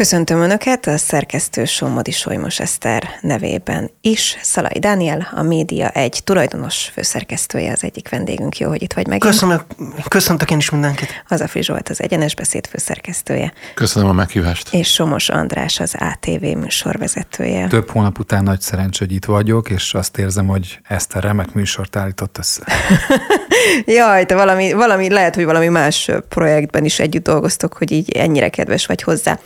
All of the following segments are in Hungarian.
Köszöntöm Önöket a szerkesztő Somodi Solymos Eszter nevében is. Szalai Dániel, a Média egy tulajdonos főszerkesztője az egyik vendégünk. Jó, hogy itt vagy meg. Köszönöm, köszöntök én is mindenkit. Hazafi Zsolt az Egyenes Beszéd főszerkesztője. Köszönöm a meghívást. És Somos András az ATV műsorvezetője. Több hónap után nagy szerencs, hogy itt vagyok, és azt érzem, hogy ezt a remek műsort állított össze. Jaj, te valami, valami, lehet, hogy valami más projektben is együtt dolgoztok, hogy így ennyire kedves vagy hozzá.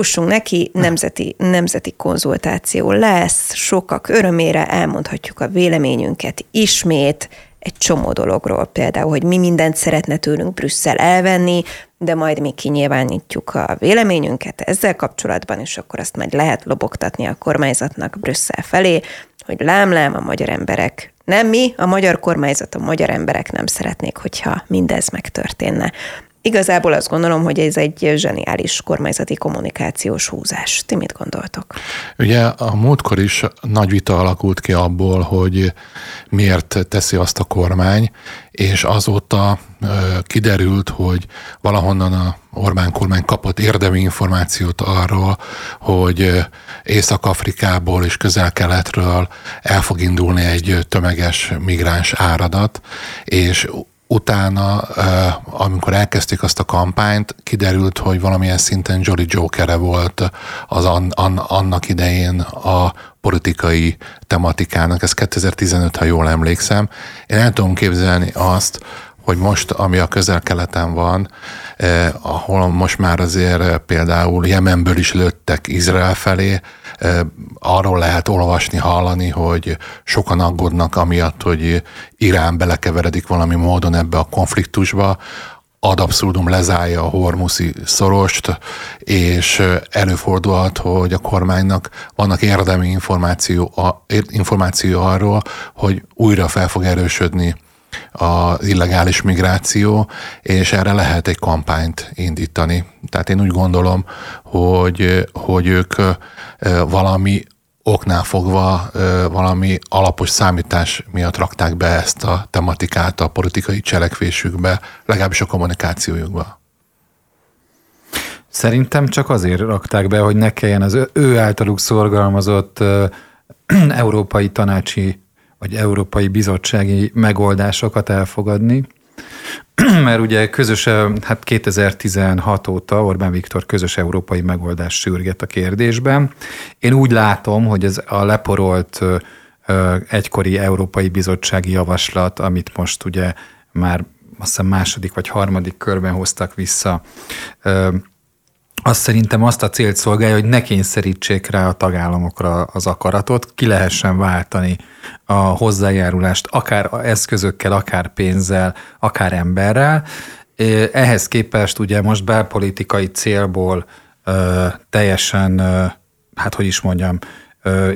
Fussunk neki, nemzeti, nemzeti konzultáció lesz, sokak örömére elmondhatjuk a véleményünket ismét, egy csomó dologról, például, hogy mi mindent szeretne tőlünk Brüsszel elvenni, de majd mi kinyilvánítjuk a véleményünket ezzel kapcsolatban, és akkor azt majd lehet lobogtatni a kormányzatnak Brüsszel felé, hogy lám-lám a magyar emberek, nem mi, a magyar kormányzat, a magyar emberek nem szeretnék, hogyha mindez megtörténne. Igazából azt gondolom, hogy ez egy zseniális kormányzati kommunikációs húzás. Ti mit gondoltok? Ugye a múltkor is nagy vita alakult ki abból, hogy miért teszi azt a kormány, és azóta kiderült, hogy valahonnan a Orbán kormány kapott érdemi információt arról, hogy Észak-Afrikából és közel-keletről el fog indulni egy tömeges migráns áradat, és utána, amikor elkezdték azt a kampányt, kiderült, hogy valamilyen szinten Jolly Jokere volt az an, an, annak idején a politikai tematikának. Ez 2015, ha jól emlékszem. Én el tudom képzelni azt, hogy most, ami a közel-keleten van, eh, ahol most már azért eh, például Jemenből is lőttek Izrael felé, eh, arról lehet olvasni, hallani, hogy sokan aggódnak amiatt, hogy Irán belekeveredik valami módon ebbe a konfliktusba, ad abszurdum lezárja a hormuszi szorost, és előfordulhat, hogy a kormánynak vannak érdemi információ, információ arról, hogy újra fel fog erősödni az illegális migráció, és erre lehet egy kampányt indítani. Tehát én úgy gondolom, hogy, hogy ők valami oknál fogva valami alapos számítás miatt rakták be ezt a tematikát a politikai cselekvésükbe, legalábbis a kommunikációjukba. Szerintem csak azért rakták be, hogy ne kelljen az ő általuk szorgalmazott európai tanácsi vagy európai bizottsági megoldásokat elfogadni, mert ugye közös, hát 2016 óta Orbán Viktor közös európai megoldás sürget a kérdésben. Én úgy látom, hogy ez a leporolt egykori európai bizottsági javaslat, amit most ugye már azt hiszem második vagy harmadik körben hoztak vissza, azt szerintem azt a célt szolgálja, hogy ne kényszerítsék rá a tagállamokra az akaratot, ki lehessen váltani a hozzájárulást akár eszközökkel, akár pénzzel, akár emberrel. Ehhez képest ugye most belpolitikai célból teljesen, hát hogy is mondjam,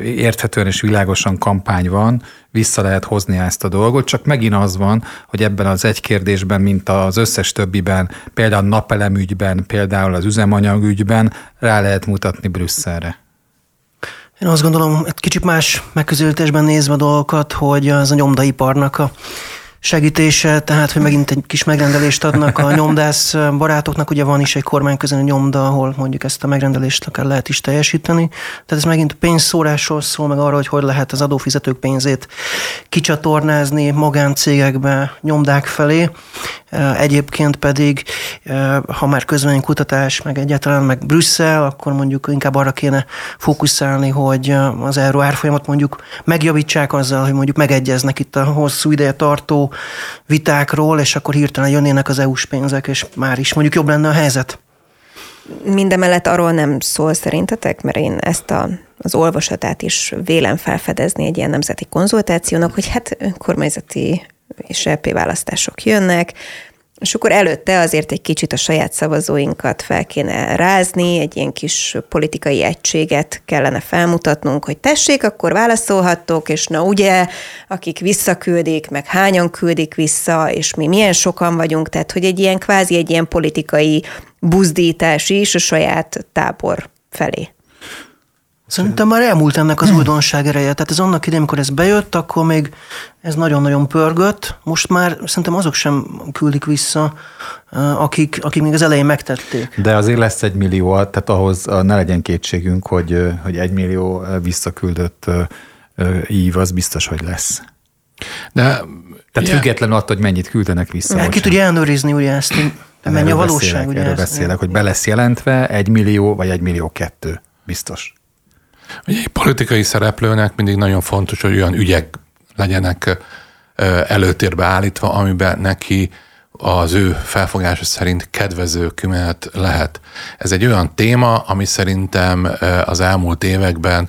érthetően és világosan kampány van, vissza lehet hozni ezt a dolgot, csak megint az van, hogy ebben az egy kérdésben, mint az összes többiben, például a napelemügyben, például az üzemanyagügyben rá lehet mutatni Brüsszelre. Én azt gondolom, egy kicsit más megközelítésben nézve a dolgokat, hogy az a nyomdaiparnak a segítése, tehát hogy megint egy kis megrendelést adnak a nyomdász barátoknak, ugye van is egy kormányközeli nyomda, ahol mondjuk ezt a megrendelést akár lehet is teljesíteni. Tehát ez megint pénzszórásról szól, meg arról, hogy hogy lehet az adófizetők pénzét kicsatornázni magáncégekbe, nyomdák felé. Egyébként pedig, ha már kutatás, meg egyáltalán meg Brüsszel, akkor mondjuk inkább arra kéne fókuszálni, hogy az euró árfolyamat mondjuk megjavítsák azzal, hogy mondjuk megegyeznek itt a hosszú ideje tartó vitákról, és akkor hirtelen jönnének az EU-s pénzek, és már is mondjuk jobb lenne a helyzet. Mindemellett arról nem szól szerintetek, mert én ezt a, az olvasatát is vélem felfedezni egy ilyen nemzeti konzultációnak, hogy hát kormányzati és EP választások jönnek, és akkor előtte azért egy kicsit a saját szavazóinkat fel kéne rázni, egy ilyen kis politikai egységet kellene felmutatnunk, hogy tessék, akkor válaszolhattok, és na ugye, akik visszaküldik, meg hányan küldik vissza, és mi milyen sokan vagyunk, tehát hogy egy ilyen kvázi egy ilyen politikai buzdítás is a saját tábor felé. Szerintem már elmúlt ennek az újdonság ereje. Tehát ez annak idején, amikor ez bejött, akkor még ez nagyon-nagyon pörgött. Most már szerintem azok sem küldik vissza, akik, akik még az elején megtették. De azért lesz egy millió, tehát ahhoz ne legyen kétségünk, hogy, hogy egy millió visszaküldött ív, az biztos, hogy lesz. De Tehát yeah. függetlenül attól, hogy mennyit küldenek vissza. Ki tudja ellenőrizni ugye ezt, mennyi a valóság. Beszélek, ugye erről beszélek, hogy be lesz jelentve egy millió, vagy egy millió kettő. Biztos. Ugye egy politikai szereplőnek mindig nagyon fontos, hogy olyan ügyek legyenek előtérbe állítva, amiben neki az ő felfogása szerint kedvező kümenet lehet. Ez egy olyan téma, ami szerintem az elmúlt években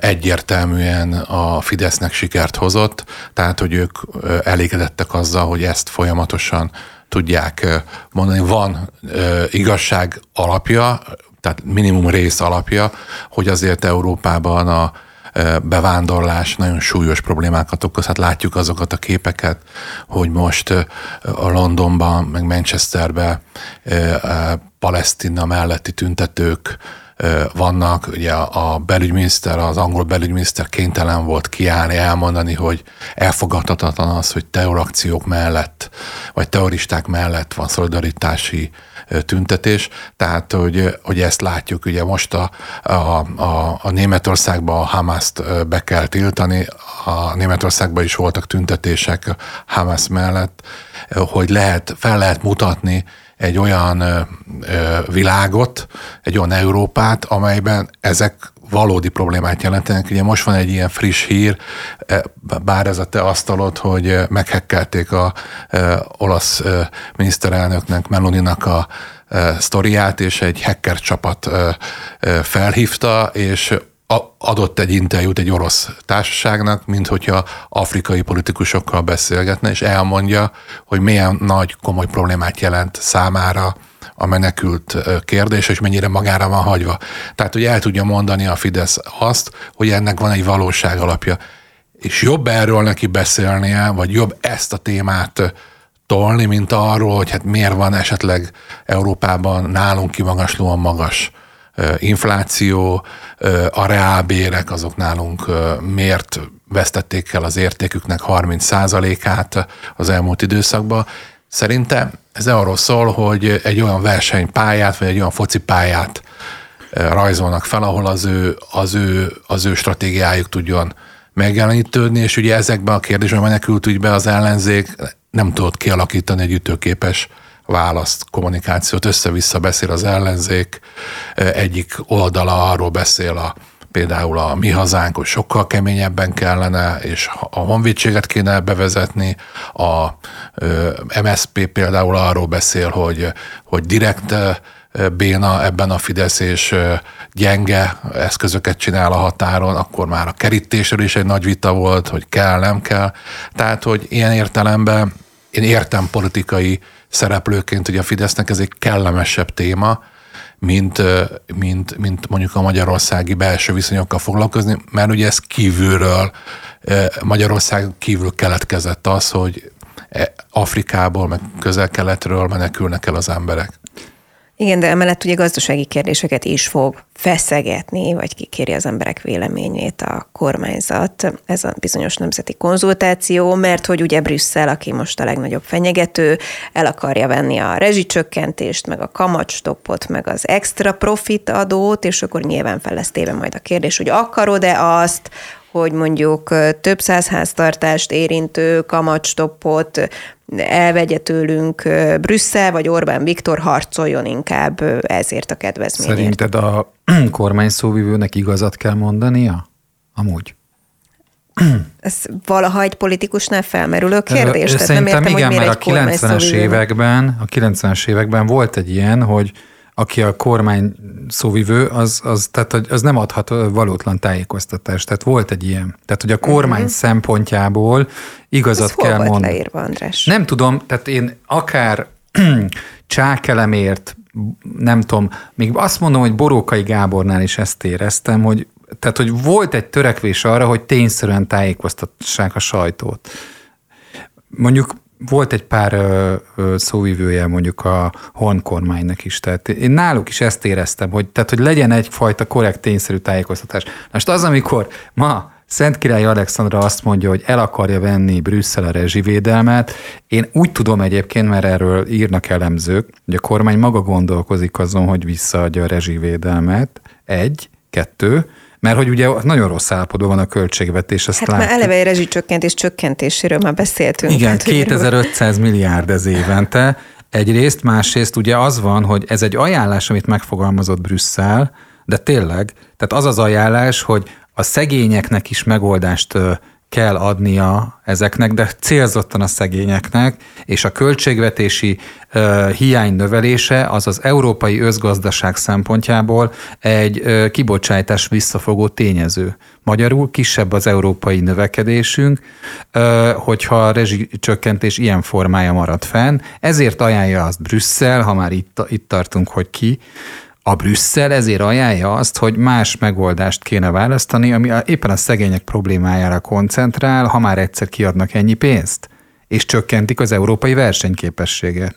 egyértelműen a Fidesznek sikert hozott, tehát hogy ők elégedettek azzal, hogy ezt folyamatosan tudják mondani. Van igazság alapja, tehát minimum rész alapja, hogy azért Európában a bevándorlás nagyon súlyos problémákat okoz. Hát látjuk azokat a képeket, hogy most a Londonban, meg Manchesterben Palesztina melletti tüntetők vannak. Ugye a belügyminiszter, az angol belügyminiszter kénytelen volt kiállni, elmondani, hogy elfogadhatatlan az, hogy terrorakciók mellett, vagy terroristák mellett van szolidaritási tüntetés, tehát hogy, hogy ezt látjuk, ugye most a, a, a, a Németországban a Hamaszt be kell tiltani, a Németországban is voltak tüntetések Hamas mellett, hogy lehet, fel lehet mutatni egy olyan világot, egy olyan Európát, amelyben ezek valódi problémát jelentenek. Ugye most van egy ilyen friss hír, bár ez a te asztalod, hogy meghekkelték a ö, olasz miniszterelnöknek, Meloninak a sztoriát, és egy hacker csapat felhívta, és adott egy interjút egy orosz társaságnak, mint hogyha afrikai politikusokkal beszélgetne, és elmondja, hogy milyen nagy komoly problémát jelent számára a menekült kérdés, és mennyire magára van hagyva. Tehát, hogy el tudja mondani a Fidesz azt, hogy ennek van egy valóság alapja. És jobb erről neki beszélnie, vagy jobb ezt a témát tolni, mint arról, hogy hát miért van esetleg Európában nálunk kimagaslóan magas infláció, a reálbérek azok nálunk miért vesztették el az értéküknek 30%-át az elmúlt időszakban. Szerintem ez arról szól, hogy egy olyan versenypályát, vagy egy olyan focipályát rajzolnak fel, ahol az ő, az ő, az ő stratégiájuk tudjon megjelenítődni, és ugye ezekben a kérdésben menekült ügyben az ellenzék nem tudott kialakítani egy ütőképes választ, kommunikációt, össze-vissza beszél az ellenzék, egyik oldala arról beszél a például a mi hazánk, hogy sokkal keményebben kellene, és a honvédséget kéne bevezetni. A MSP például arról beszél, hogy, hogy direkt béna ebben a Fidesz, és gyenge eszközöket csinál a határon, akkor már a kerítésről is egy nagy vita volt, hogy kell, nem kell. Tehát, hogy ilyen értelemben én értem politikai szereplőként, hogy a Fidesznek ez egy kellemesebb téma, mint, mint, mint mondjuk a magyarországi belső viszonyokkal foglalkozni, mert ugye ez kívülről, Magyarország kívül keletkezett az, hogy e, Afrikából, meg közel-keletről menekülnek el az emberek. Igen, de emellett ugye gazdasági kérdéseket is fog feszegetni, vagy kikéri az emberek véleményét a kormányzat. Ez a bizonyos nemzeti konzultáció, mert hogy ugye Brüsszel, aki most a legnagyobb fenyegető, el akarja venni a rezsicsökkentést, meg a kamatstoppot, meg az extra profit adót, és akkor nyilván fel lesz téve majd a kérdés, hogy akarod-e azt, hogy mondjuk több száz háztartást érintő kamatstoppot elvegye tőlünk Brüsszel, vagy Orbán Viktor harcoljon inkább ezért a kedvezményért. Szerinted a kormány szóvivőnek igazat kell mondania? Amúgy. Ez valaha egy politikusnál felmerülő kérdés? Tehát Szerintem nem értem, igen, hogy mert a 90-es években, a 90-es években volt egy ilyen, hogy aki a kormány szóvivő, az, az, tehát, az nem adhat valótlan tájékoztatást. Tehát volt egy ilyen. Tehát, hogy a kormány uh-huh. szempontjából igazat Ez kell hol mondani. leírva, András? Nem tudom, tehát én akár csákelemért, nem tudom, még azt mondom, hogy Borókai Gábornál is ezt éreztem, hogy tehát, hogy volt egy törekvés arra, hogy tényszerűen tájékoztassák a sajtót. Mondjuk volt egy pár ö, ö, szóvivője mondjuk a Horn kormánynak is, tehát én náluk is ezt éreztem, hogy, tehát, hogy legyen egyfajta korrekt tényszerű tájékoztatás. Most az, amikor ma Szent Király Alexandra azt mondja, hogy el akarja venni Brüsszel a rezsivédelmet. Én úgy tudom egyébként, mert erről írnak elemzők, hogy a kormány maga gondolkozik azon, hogy visszaadja a rezsivédelmet. Egy, kettő, mert hogy ugye nagyon rossz állapotban van a költségvetés, azt Hát látjuk. már eleve rezsicsökkentés csökkentéséről már beszéltünk. Igen, hogy 2500 milliárd ez évente. Egyrészt, másrészt ugye az van, hogy ez egy ajánlás, amit megfogalmazott Brüsszel, de tényleg, tehát az az ajánlás, hogy a szegényeknek is megoldást kell adnia ezeknek, de célzottan a szegényeknek, és a költségvetési ö, hiány növelése az az európai özgazdaság szempontjából egy ö, kibocsátás visszafogó tényező. Magyarul kisebb az európai növekedésünk, ö, hogyha a rezsicsökkentés ilyen formája marad fenn. Ezért ajánlja azt Brüsszel, ha már itt, itt tartunk, hogy ki, a Brüsszel ezért ajánlja azt, hogy más megoldást kéne választani, ami éppen a szegények problémájára koncentrál, ha már egyszer kiadnak ennyi pénzt, és csökkentik az európai versenyképességet.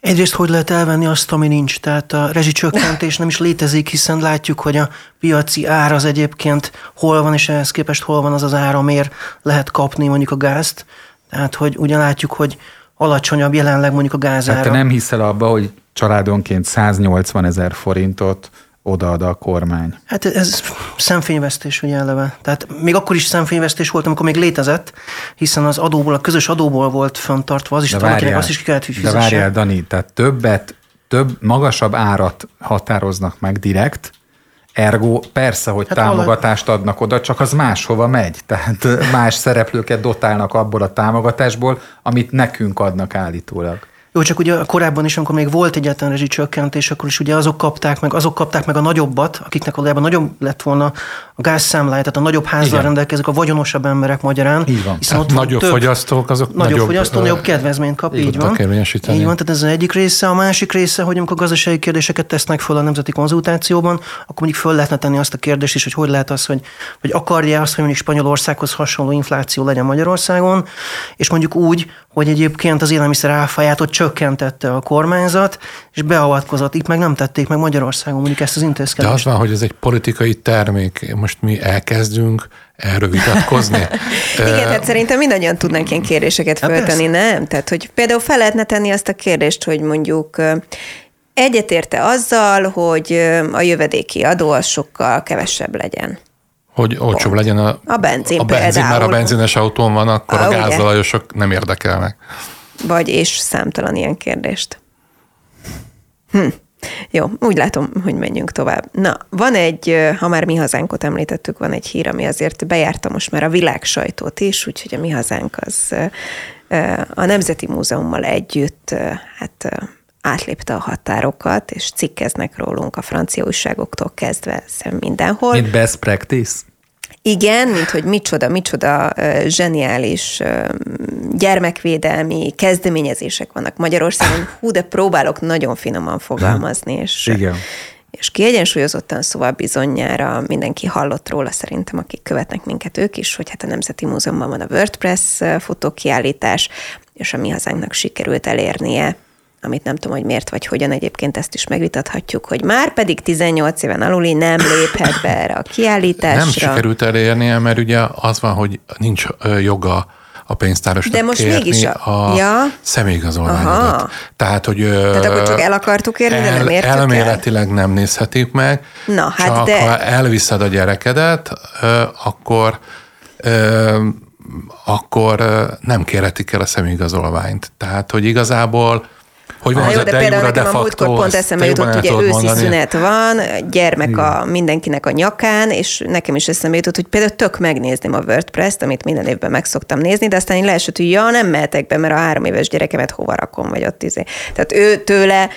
Egyrészt hogy lehet elvenni azt, ami nincs? Tehát a rezsicsökkentés nem is létezik, hiszen látjuk, hogy a piaci ár az egyébként hol van, és ehhez képest hol van az az ár, amiért lehet kapni mondjuk a gázt. Tehát, hogy ugye látjuk, hogy alacsonyabb jelenleg mondjuk a gázára. Hát te nem hiszel abba, hogy családonként 180 ezer forintot odaad a kormány. Hát ez szemfényvesztés ugye eleve. Tehát még akkor is szemfényvesztés volt, amikor még létezett, hiszen az adóból, a közös adóból volt föntartva, az is valakinek azt is ki kellett, hogy de fizesse. várjál, Dani, tehát többet, több, magasabb árat határoznak meg direkt, Ergo persze, hogy Hát támogatást adnak oda, csak az máshova megy. Tehát más szereplőket dotálnak abból a támogatásból, amit nekünk adnak állítólag. Jó, csak ugye korábban is, amikor még volt egyetlen rezsicsökkentés, akkor is ugye azok kapták meg, azok kapták meg a nagyobbat, akiknek valójában nagyobb lett volna a gázszámlája, tehát a nagyobb házzal Igen. rendelkezők, a vagyonosabb emberek magyarán. Így van. Hiszen ott Nagyobb több, fogyasztók, azok nagyobb, nagyobb, fogyasztó, ö, nagyobb kedvezményt kap, így van. Így van, tehát ez az egyik része. A másik része, hogy amikor gazdasági kérdéseket tesznek föl a nemzeti konzultációban, akkor mondjuk föl lehetne tenni azt a kérdést is, hogy hogy lehet az, hogy, hogy akarja azt, hogy mondjuk Spanyolországhoz hasonló infláció legyen Magyarországon, és mondjuk úgy, hogy egyébként az élelmiszer áfáját ott csökkentette a kormányzat, és beavatkozott. Itt meg nem tették meg Magyarországon mondjuk ezt az De intézkedést. az van, hogy ez egy politikai termék. Most mi elkezdünk erről vitatkozni. Igen, tehát szerintem mindannyian tudnánk ilyen kérdéseket Hát föltenni, nem? Tehát, hogy például fel lehetne tenni azt a kérdést, hogy mondjuk egyetérte azzal, hogy a jövedéki adó az sokkal kevesebb legyen. Hogy olcsóbb legyen a, A benzin a benzin, mert a például. benzines autón van, akkor Ah, a gázolajosok nem érdekelnek. Vagy és számtalan ilyen kérdést. Hm. Jó, úgy látom, hogy menjünk tovább. Na, van egy, ha már mi hazánkot említettük, van egy hír, ami azért bejárta most már a világ sajtót is, úgyhogy a mi hazánk az a Nemzeti Múzeummal együtt hát átlépte a határokat, és cikkeznek rólunk a francia újságoktól kezdve mindenhol. Mint best practice. Igen, mint hogy micsoda, micsoda zseniális gyermekvédelmi kezdeményezések vannak Magyarországon. Hú, de próbálok nagyon finoman fogalmazni, és, Igen. és kiegyensúlyozottan, szóval bizonyára mindenki hallott róla szerintem, akik követnek minket ők is, hogy hát a Nemzeti Múzeumban van a WordPress fotókiállítás, és a mi hazánknak sikerült elérnie amit nem tudom, hogy miért vagy hogyan, egyébként ezt is megvitathatjuk, hogy már pedig 18 éven aluli nem léphet be erre a kiállításra. Nem sikerült elérnie, mert ugye az van, hogy nincs joga a pénztárosnak De most kérni mégis a- a ja. személyigazolványodat. Aha. Tehát, hogy Tehát akkor csak el akartuk érni, de nem értük el? Elméletileg nem nézhetik meg. Na, hát csak de- ha elviszed a gyerekedet, akkor akkor nem kérhetik el a személyigazolványt. Tehát, hogy igazából hogy van az jó, de például jure, de nekem a múltkor pont eszembe jutott, ugye őszi mondani. szünet van, gyermek a mindenkinek a nyakán, és nekem is eszembe jutott, hogy például tök megnézném a WordPress-t, amit minden évben meg szoktam nézni, de aztán így leesett, hogy ja, nem mehetek be, mert a három éves gyerekemet hova rakom, vagy ott izé. Tehát ő tőle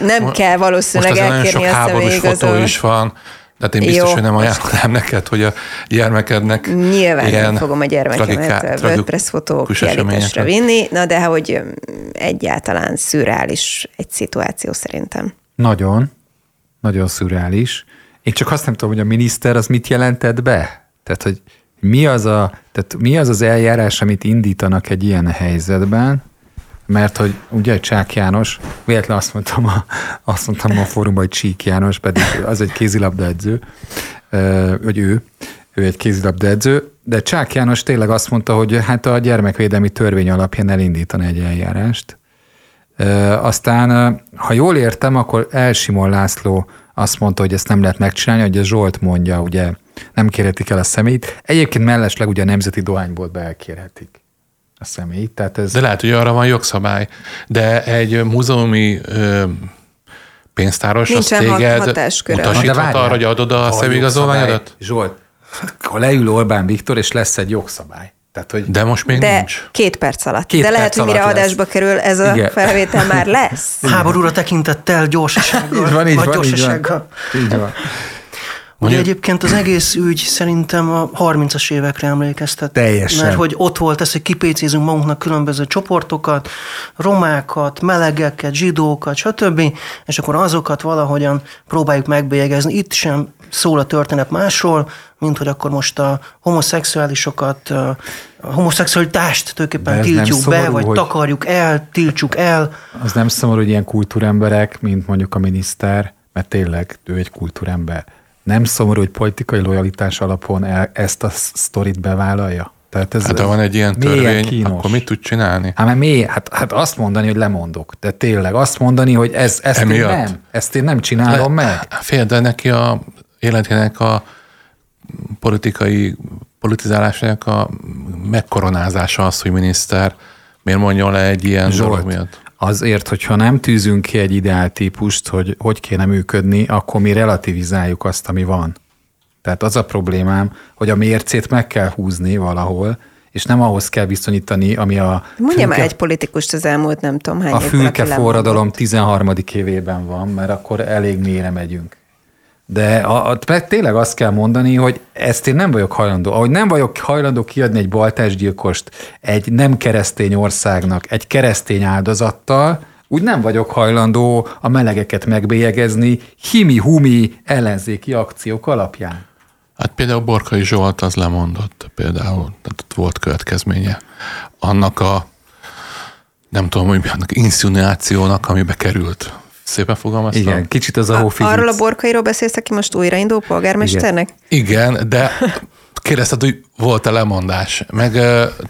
nem kell valószínűleg Most nagyon sok elkérni a háborús fotó is van, tehát én biztos, Jó. hogy nem ajánlom neked, hogy a gyermekednek Nyilván ilyen nem fogom a gyermekemet WordPress fotó kiállításra vinni, na de hogy öm, egyáltalán szürreális egy szituáció szerintem. Nagyon, nagyon szürreális. Én csak azt nem tudom, hogy a miniszter az mit jelentett be. Tehát, hogy mi az, a, tehát mi az az eljárás, amit indítanak egy ilyen helyzetben, mert hogy ugye Csák János, véletlen azt mondtam a, azt mondtam a fórumban, hogy Csík János, pedig az egy kézilabda edző, vagy ő, ő egy kézilabda edző, de Csák János tényleg azt mondta, hogy hát a gyermekvédelmi törvény alapján elindítani egy eljárást. Aztán, ha jól értem, akkor Elsimon László azt mondta, hogy ezt nem lehet megcsinálni, hogy a Zsolt mondja, ugye nem kérhetik el a szemét. Egyébként mellesleg ugye a Nemzeti Dohányboltba elkérhetik a személyt. Tehát ez... De lehet, hogy arra van jogszabály. De egy múzeumi ö, pénztáros Nincsen az téged utasíthat arra, hogy adod a személyigazolványodat? Zsolt, akkor leül Orbán Viktor, és lesz egy jogszabály. Tehát, hogy De most még De nincs. két perc alatt. Két De lehet, perc hogy mire lesz. adásba kerül, ez a Igen. felvétel már lesz. Háborúra tekintettel gyorsasággal. így van, így vagy van, így van. gyorsasággal. Így van. Ugye Mondjuk- egyébként az egész ügy szerintem a 30-as évekre emlékeztet. Teljesen. Mert hogy ott volt ez, hogy kipécézünk magunknak különböző csoportokat, romákat, melegeket, zsidókat, stb. És akkor azokat valahogyan próbáljuk megbélyegezni. Itt sem szól a történet másról, mint hogy akkor most a homoszexuálisokat, a homoszexualitást tulajdonképpen tiltjuk be, szomorú, vagy hogy- takarjuk el, tiltsuk el. Az nem szomorú, hogy ilyen kultúremberek, mint mondjuk a miniszter, mert tényleg ő egy kultúrember. Nem szomorú, hogy politikai lojalitás alapon el, ezt a sztorit bevállalja? Tehát ez, Hát ha van egy ilyen törvény, kínos. akkor mit tud csinálni? Hát, mert mi, hát, hát azt mondani, hogy lemondok. De tényleg azt mondani, hogy ez, ezt én nem, ezt én nem csinálom meg. Fél, de neki a életének a politikai politizálásának a megkoronázása az, hogy miniszter miért mondjon le egy ilyen dolog Zsolt, miatt. Azért, hogyha nem tűzünk ki egy ideáltípust, hogy hogy kéne működni, akkor mi relativizáljuk azt, ami van. Tehát az a problémám, hogy a mércét meg kell húzni valahol, és nem ahhoz kell viszonyítani, ami a Mondja már fülke, egy politikust az elmúlt nem tudom hány a fülke forradalom lemondott. 13. évében van, mert akkor elég mélyre megyünk. De a, a, tényleg azt kell mondani, hogy ezt én nem vagyok hajlandó. Ahogy nem vagyok hajlandó kiadni egy baltásgyilkost egy nem keresztény országnak, egy keresztény áldozattal, úgy nem vagyok hajlandó a melegeket megbélyegezni himi-humi ellenzéki akciók alapján. Hát például Borkai Zsolt az lemondott például, tehát ott volt következménye annak a nem tudom, hogy annak insinuációnak, amibe került. Szépen fogalmaztam? Igen, kicsit az a hófizic. arról a borkairól beszélsz, aki most újraindul polgármesternek? Igen, de kérdezted, hogy volt-e lemondás. Meg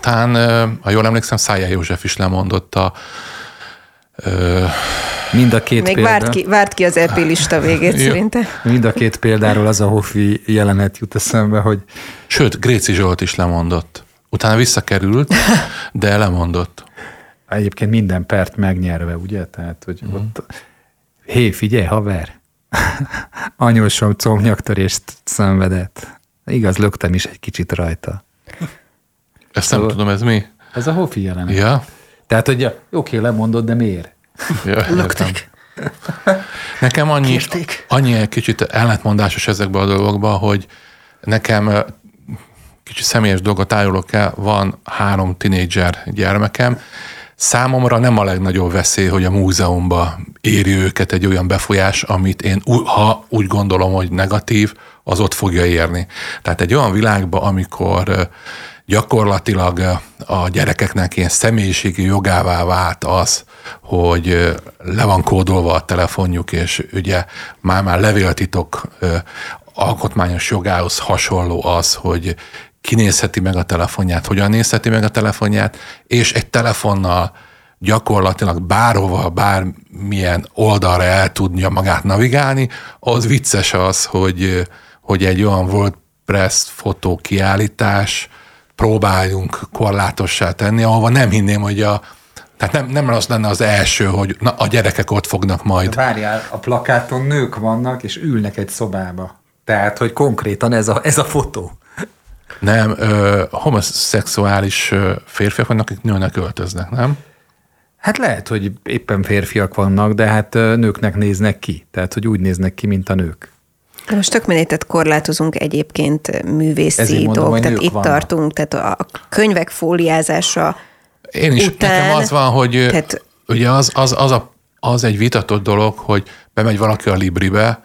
talán, ha jól emlékszem, Szájá József is lemondott a ö, Mind a két Még példa. várt ki, várt ki az EP lista végét szerintem. Mind a két példáról az a Hofi jelenet jut eszembe, hogy Sőt, Gréci Zsolt is lemondott. Utána visszakerült, de lemondott. egyébként minden pert megnyerve, ugye? Tehát, hogy mm. ott, hé, figyelj, haver, anyósom combnyaktörést szenvedett. Igaz, löktem is egy kicsit rajta. Ezt nem Szóval- tudom, ez mi? Ez a Hofi jelenet. Ja? Tehát, hogy ja, oké, lemondod, de miért? ja. Lökték. Nekem annyi, Kérték. annyi kicsit ellentmondásos ezekben a dolgokban, hogy nekem kicsit személyes dolgot árulok el, van három tinédzser gyermekem, Számomra nem a legnagyobb veszély, hogy a múzeumba éri őket egy olyan befolyás, amit én, ha úgy gondolom, hogy negatív, az ott fogja érni. Tehát egy olyan világban, amikor gyakorlatilag a gyerekeknek ilyen személyiségi jogává vált az, hogy le van kódolva a telefonjuk, és ugye már-már levéltitok alkotmányos jogához hasonló az, hogy kinézheti meg a telefonját, hogyan nézheti meg a telefonját, és egy telefonnal gyakorlatilag bárhova, bármilyen oldalra el tudja magát navigálni, az vicces az, hogy, hogy egy olyan WordPress fotó kiállítás próbáljunk korlátossá tenni, ahova nem hinném, hogy a tehát nem, nem az lenne az első, hogy na, a gyerekek ott fognak majd. Várjál, a plakáton nők vannak, és ülnek egy szobába. Tehát, hogy konkrétan ez a, ez a fotó. Nem, ö, homoszexuális férfiak vannak, akik nőnek öltöznek, nem? Hát lehet, hogy éppen férfiak vannak, de hát nőknek néznek ki. Tehát, hogy úgy néznek ki, mint a nők. De most tök mindent korlátozunk egyébként művészi dolgok, tehát itt vannak. tartunk, tehát a könyvek fóliázása Én is, Után- nekem az van, hogy tehát- tehát, ugye az, az, az, a, az egy vitatott dolog, hogy bemegy valaki a Libribe,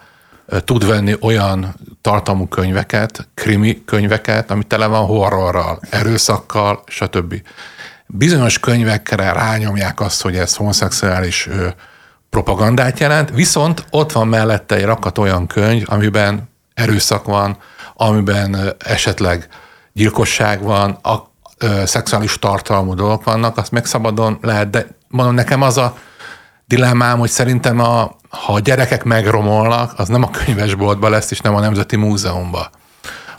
tud venni olyan tartalmú könyveket, krimi könyveket, ami tele van horrorral, erőszakkal, stb. Bizonyos könyvekre rányomják azt, hogy ez homoszexuális propagandát jelent, viszont ott van mellette egy rakat olyan könyv, amiben erőszak van, amiben esetleg gyilkosság van, a, ö, szexuális tartalmú dolgok vannak, azt meg szabadon lehet, de mondom, nekem az a dilemmám, hogy szerintem a, ha a gyerekek megromolnak, az nem a könyvesboltba lesz, és nem a Nemzeti Múzeumban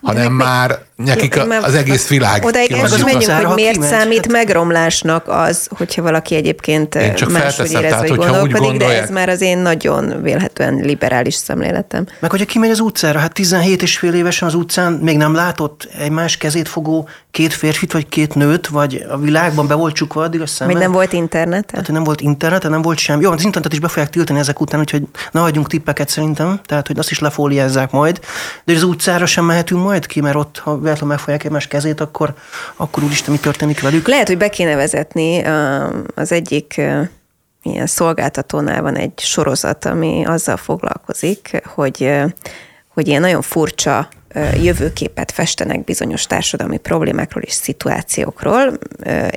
hanem már nekik jó, az egész világ. Odaig el is menjünk, hogy miért kiment. számít megromlásnak az, hogyha valaki egyébként máshogy érez, vagy gondolkodik, de ez már az én nagyon vélhetően liberális szemléletem. Meg hogyha kimegy az utcára, hát 17 és fél évesen az utcán még nem látott egymás kezét fogó két férfit, vagy két nőt, vagy a világban be volt csukva addig a szeme. Még nem volt internet? Tehát, nem volt internet, nem volt sem. Jó, az internetet is be fogják tiltani ezek után, úgyhogy ne hagyjunk tippeket szerintem, tehát hogy azt is lefóliázzák majd. De az utcára sem mehetünk majd ki, mert ott, ha véletlenül megfogják egymás kezét, akkor, akkor úristen, mi történik velük? Lehet, hogy be kéne vezetni az egyik ilyen szolgáltatónál van egy sorozat, ami azzal foglalkozik, hogy, hogy ilyen nagyon furcsa jövőképet festenek bizonyos társadalmi problémákról és szituációkról.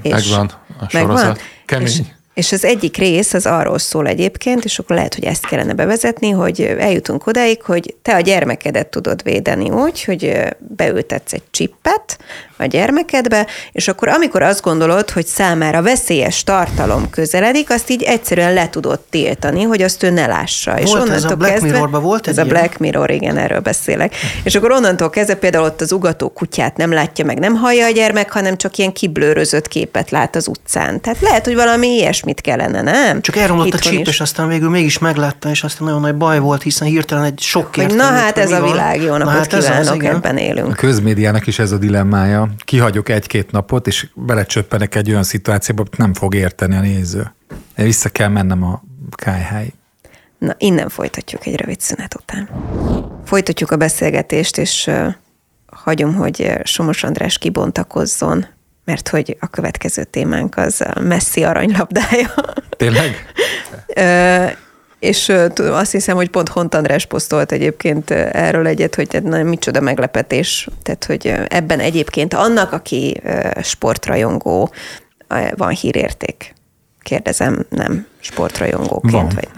És megvan a sorozat. Megvan? Kemény. És, és az egyik rész az arról szól egyébként, és akkor lehet, hogy ezt kellene bevezetni, hogy eljutunk odáig, hogy te a gyermekedet tudod védeni úgy, hogy beültetsz egy csippet a gyermekedbe, és akkor amikor azt gondolod, hogy számára veszélyes tartalom közeledik, azt így egyszerűen le tudod tiltani, hogy azt ő ne lássa. Volt és onnantól ez a Black kezdve, Mirrorban volt Ez a Black Mirror, igen, erről beszélek. És akkor onnantól kezdve például ott az ugató kutyát nem látja meg, nem hallja a gyermek, hanem csak ilyen kiblőrözött képet lát az utcán. Tehát lehet, hogy valami ilyesmit kellene, nem? Csak elromlott a csíp, és aztán végül mégis meglátta, és aztán nagyon nagy baj volt, hiszen hirtelen egy sok. Na hát ez a világ, jó napot hát kívánok, az, ebben élünk. A közmédiának is ez a dilemmája kihagyok egy-két napot, és belecsöppenek egy olyan szituációba, hogy nem fog érteni a néző. Vissza kell mennem a kájháig. Na, innen folytatjuk egy rövid szünet után. Folytatjuk a beszélgetést, és hagyom, hogy Somos András kibontakozzon, mert hogy a következő témánk az a messzi aranylabdája. Tényleg? és azt hiszem, hogy pont Hont András posztolt egyébként erről egyet, hogy na, micsoda meglepetés, tehát hogy ebben egyébként annak, aki sportrajongó, van hírérték. Kérdezem, nem sportrajongóként? Van. Vagy?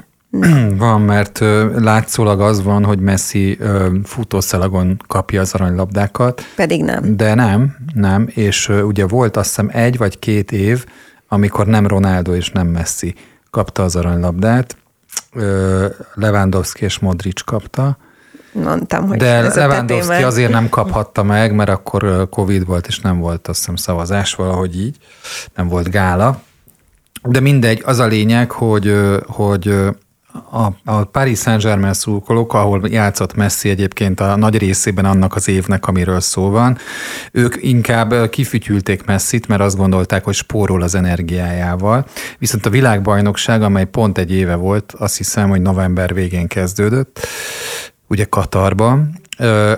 Van, mert látszólag az van, hogy Messi futószalagon kapja az aranylabdákat. Pedig nem. De nem, nem, és ugye volt azt hiszem egy vagy két év, amikor nem Ronaldo és nem Messi kapta az aranylabdát, Lewandowski és Modric kapta. Mondtam, hogy De Lewandowski azért nem kaphatta meg, mert akkor Covid volt, és nem volt azt hiszem szavazás valahogy így, nem volt gála. De mindegy, az a lényeg, hogy, hogy a, a Paris Saint-Germain szurkolók, ahol játszott Messi egyébként a nagy részében annak az évnek, amiről szó van, ők inkább kifütyülték Messit, mert azt gondolták, hogy spórol az energiájával. Viszont a világbajnokság, amely pont egy éve volt, azt hiszem, hogy november végén kezdődött, ugye Katarban,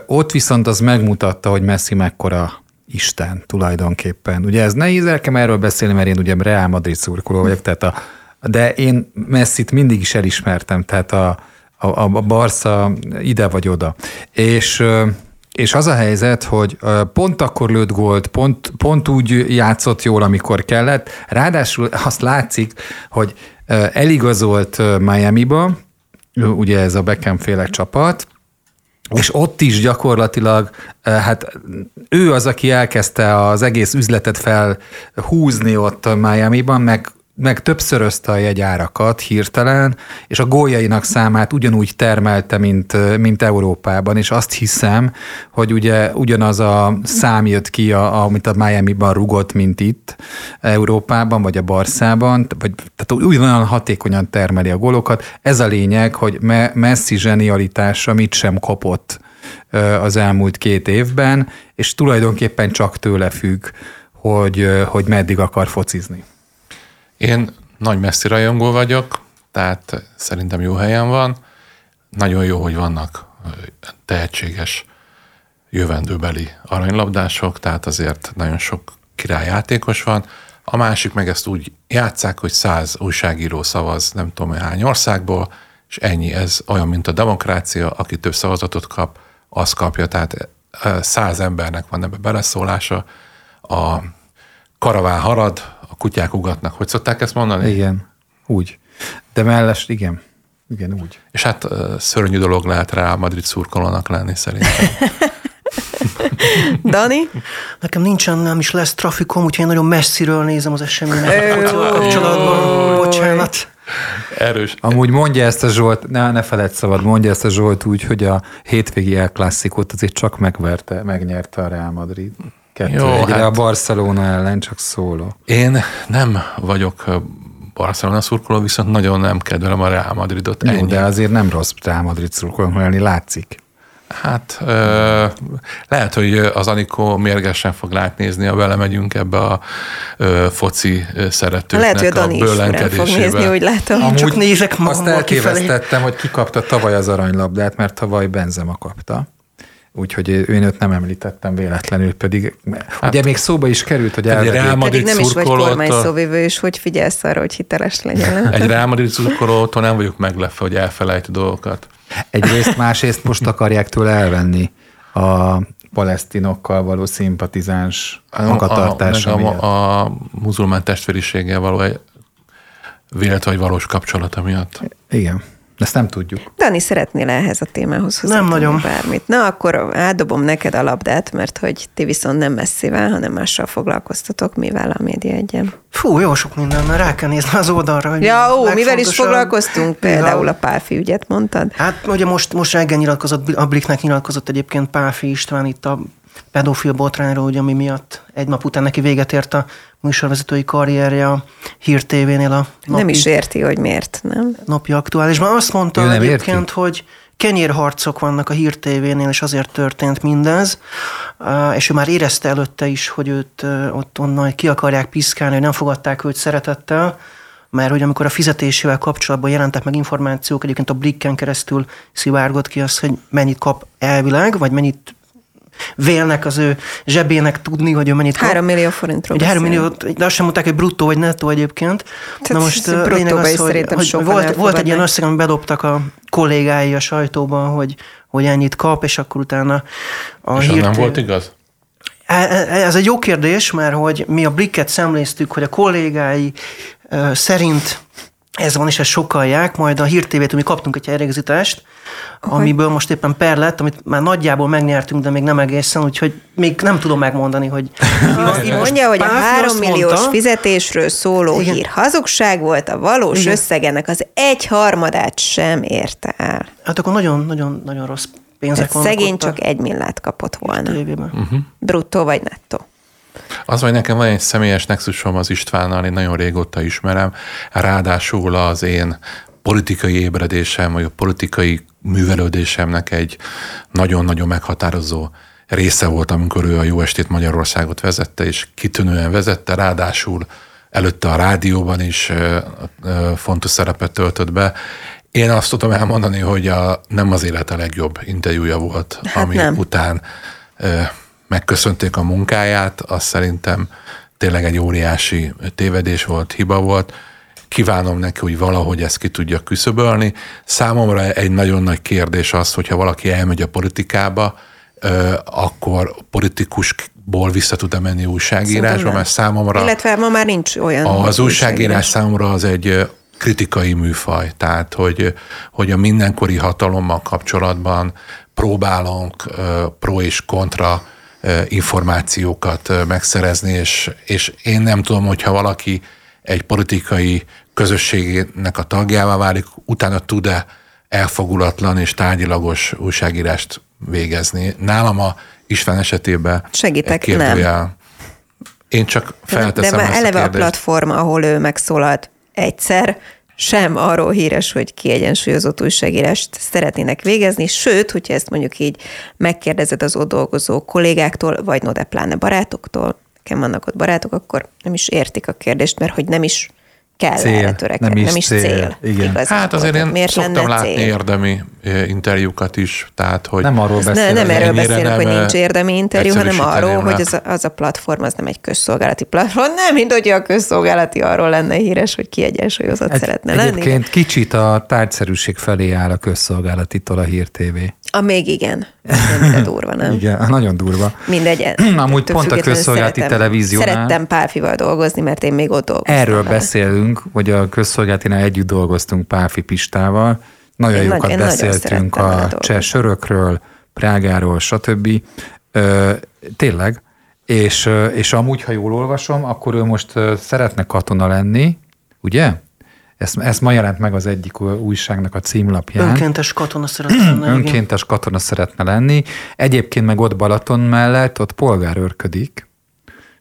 ott viszont az megmutatta, hogy Messi mekkora Isten tulajdonképpen. Ugye ez nehéz nekem erről beszélni, mert én ugye Real Madrid szurkoló vagyok, tehát a de én Messit mindig is elismertem, tehát a, a, a Barca ide vagy oda. És és az a helyzet, hogy pont akkor lőtt gólt, pont, pont úgy játszott jól, amikor kellett. Ráadásul azt látszik, hogy eligazolt Miami-ba, ugye ez a Beckham féle csapat, és ott is gyakorlatilag, hát ő az, aki elkezdte az egész üzletet felhúzni ott Miami-ban, meg meg többszörözte a jegyárakat hirtelen, és a góljainak számát ugyanúgy termelte, mint, mint Európában, és azt hiszem, hogy ugye ugyanaz a szám jött ki, a, amit a Miami-ban rugott, mint itt Európában, vagy a Barszában, vagy, tehát ugyanolyan hatékonyan termeli a gólokat. Ez a lényeg, hogy Messi zsenialitása mit sem kopott az elmúlt két évben, és tulajdonképpen csak tőle függ, hogy, hogy meddig akar focizni. Én nagy messzi rajongó vagyok, tehát szerintem jó helyen van. Nagyon jó, hogy vannak tehetséges jövendőbeli aranylabdások, tehát azért nagyon sok királyjátékos van. A másik meg ezt úgy játszák, hogy száz újságíró szavaz nem tudom hány országból, és ennyi. Ez olyan, mint a demokrácia, aki több szavazatot kap, az kapja. Tehát száz embernek van ebbe beleszólása, a karaván harad, kutyák ugatnak. Hogy szokták ezt mondani? Igen, úgy. De mellest, igen. Igen, úgy. És hát szörnyű dolog lehet rá Madrid szurkolónak lenni szerintem. Dani? Nekem nincsen, nem is lesz trafikom, úgyhogy én nagyon messziről nézem az eseményeket kapcsolatban. Bocsánat. Erős. Amúgy mondja ezt a Zsolt, ne, ne feled szabad, mondja ezt a Zsolt úgy, hogy a hétvégi El Classicot azért csak megverte, megnyerte a Real Madrid. Kettő Jó, egyre hát a Barcelona ellen csak szóló. Én nem vagyok Barcelona szurkoló, viszont nagyon nem kedvelem a Real Madridot. Jó, ennyi. de azért nem rossz Real Madrid szurkolók lenni, látszik. Hát ö, lehet, hogy az Anikó mérgesen fog látnézni, ha belemegyünk ebbe a ö, foci szeretőknek lehet, hogy a, Dani is fog nézni, úgy látom. Amúgy Csak nézek Azt elkévesztettem, hogy ki kapta tavaly az aranylabdát, mert tavaly Benzema kapta úgyhogy én őt nem említettem véletlenül, pedig hát, ugye még szóba is került, hogy elvegyék. Pedig nem is vagy kormányszóvivő, és hogy figyelsz arra, hogy hiteles legyen. Egy Real Madrid szurkolótól nem vagyok meglepve, hogy elfelejt dolgokat. Egyrészt, másrészt most akarják tőle elvenni a palesztinokkal való szimpatizáns magatartása a, a, a muzulmán testvériséggel való egy véletlen vagy valós kapcsolata miatt. Igen. Ezt nem tudjuk. Dani, szeretnél ehhez a témához Nem nagyon. bármit? Na, akkor átdobom neked a labdát, mert hogy ti viszont nem messzivel, hanem mással foglalkoztatok, mivel a média egyen. Fú, jó sok minden, mert rá kell nézni az oldalra. Hogy ja, ó, mivel is foglalkoztunk? Például a Pálfi ügyet mondtad? Hát ugye most, most reggel nyilatkozott, a Bliknek nyilatkozott egyébként Pálfi István itt a pedofil botrányról, ugye, ami miatt egy nap után neki véget ért a műsorvezetői karrierje a Hír TV-nél a napi, Nem is érti, hogy miért, nem? Napi aktuálisban. Azt mondta nem egyébként, érti? hogy kenyérharcok vannak a Hír TV-nél, és azért történt mindez, és ő már érezte előtte is, hogy őt ott onnan ki akarják piszkálni, hogy nem fogadták őt szeretettel, mert hogy amikor a fizetésével kapcsolatban jelentek meg információk, egyébként a Blikken keresztül szivárgott ki az, hogy mennyit kap elvileg, vagy mennyit vélnek az ő zsebének tudni, hogy ő mennyit kap. Három millió forintról Ugye három millió, de azt sem mondták, hogy bruttó vagy nettó egyébként. Tehát Na most lényeg az, hogy, hogy volt, volt egy ilyen összeg, amit bedobtak a kollégái a sajtóban, hogy, hogy ennyit kap, és akkor utána a és nem volt igaz? E, e, ez egy jó kérdés, mert hogy mi a Blikket szemléztük, hogy a kollégái szerint ez van, és ezt sokalják, majd a Hír tv mi kaptunk egy helyreigazítást, amiből most éppen per lett, amit már nagyjából megnyertünk, de még nem egészen, úgyhogy még nem tudom megmondani, hogy... Azt mondja, hogy a három milliós mondta, fizetésről szóló igen. hír hazugság volt, a valós igen. összegenek az egy harmadát sem érte el. Hát akkor nagyon-nagyon-nagyon rossz pénzek vannak Szegény csak egy millát kapott volna. Uh-huh. Bruttó vagy nettó. Az, hogy nekem van egy személyes nexusom az Istvánnal, én nagyon régóta ismerem, ráadásul az én politikai ébredésem, vagy a politikai művelődésemnek egy nagyon-nagyon meghatározó része volt, amikor ő a Jó Estét Magyarországot vezette, és kitűnően vezette, ráadásul előtte a rádióban is fontos szerepet töltött be. Én azt tudom elmondani, hogy a, nem az élete legjobb interjúja volt, hát ami nem. után megköszönték a munkáját, az szerintem tényleg egy óriási tévedés volt, hiba volt. Kívánom neki, hogy valahogy ezt ki tudja küszöbölni. Számomra egy nagyon nagy kérdés az, hogyha valaki elmegy a politikába, akkor politikusból vissza tud-e menni újságírásba, mert számomra... Illetve ma már nincs olyan Az újságírás számomra az egy kritikai műfaj, tehát hogy, hogy a mindenkori hatalommal kapcsolatban próbálunk pro és kontra információkat megszerezni, és, és én nem tudom, hogyha valaki egy politikai közösségének a tagjává válik, utána tud-e elfogulatlan és tárgyilagos újságírást végezni. Nálam a István esetében Segítek, nem. Én csak felteszem De már eleve a, a platform, ahol ő megszólalt egyszer, sem arról híres, hogy kiegyensúlyozott újságírást szeretnének végezni, sőt, hogyha ezt mondjuk így megkérdezed az ott dolgozó kollégáktól, vagy no de pláne barátoktól, nekem vannak ott barátok, akkor nem is értik a kérdést, mert hogy nem is kell Cél, erre törekedni, nem is nem is cél. cél. Igen. Hát azért én Miért szoktam látni cél? érdemi eh, interjúkat is, tehát hogy Nem arról Ez ne, nem erről beszélek, hogy nincs érdemi interjú, hanem arról, le. hogy az a, az a platform az nem egy közszolgálati platform. Nem, mint hogy a közszolgálati arról lenne híres, hogy kiegyensúlyozott Egy, szeretne lenni. egyébként kicsit a tárgyszerűség felé áll a közszolgálatitól a Hír TV. A még igen. Nem durva, nem? Igen, nagyon durva. Mindegy. Amúgy pont a közszolgálati televíziónál- Szerettem Pálfival dolgozni, mert én még ott dolgoztam. Erről vele. Beszélünk, hogy a közszolgálatinál együtt dolgoztunk Pálfi Pistával. Nagyon Én nagy- jókat én nagyon beszéltünk vele a cseh sörökről, Prágáról, stb. Ö, tényleg. És, és amúgy, ha jól olvasom, akkor ő most szeretne katona lenni, ugye? Ezt, ezt ma jelent meg az egyik újságnak a címlapján. Önkéntes katona szeretne lenni. igen. Önkéntes katona szeretne lenni. Egyébként meg ott Balaton mellett ott polgárőrködik.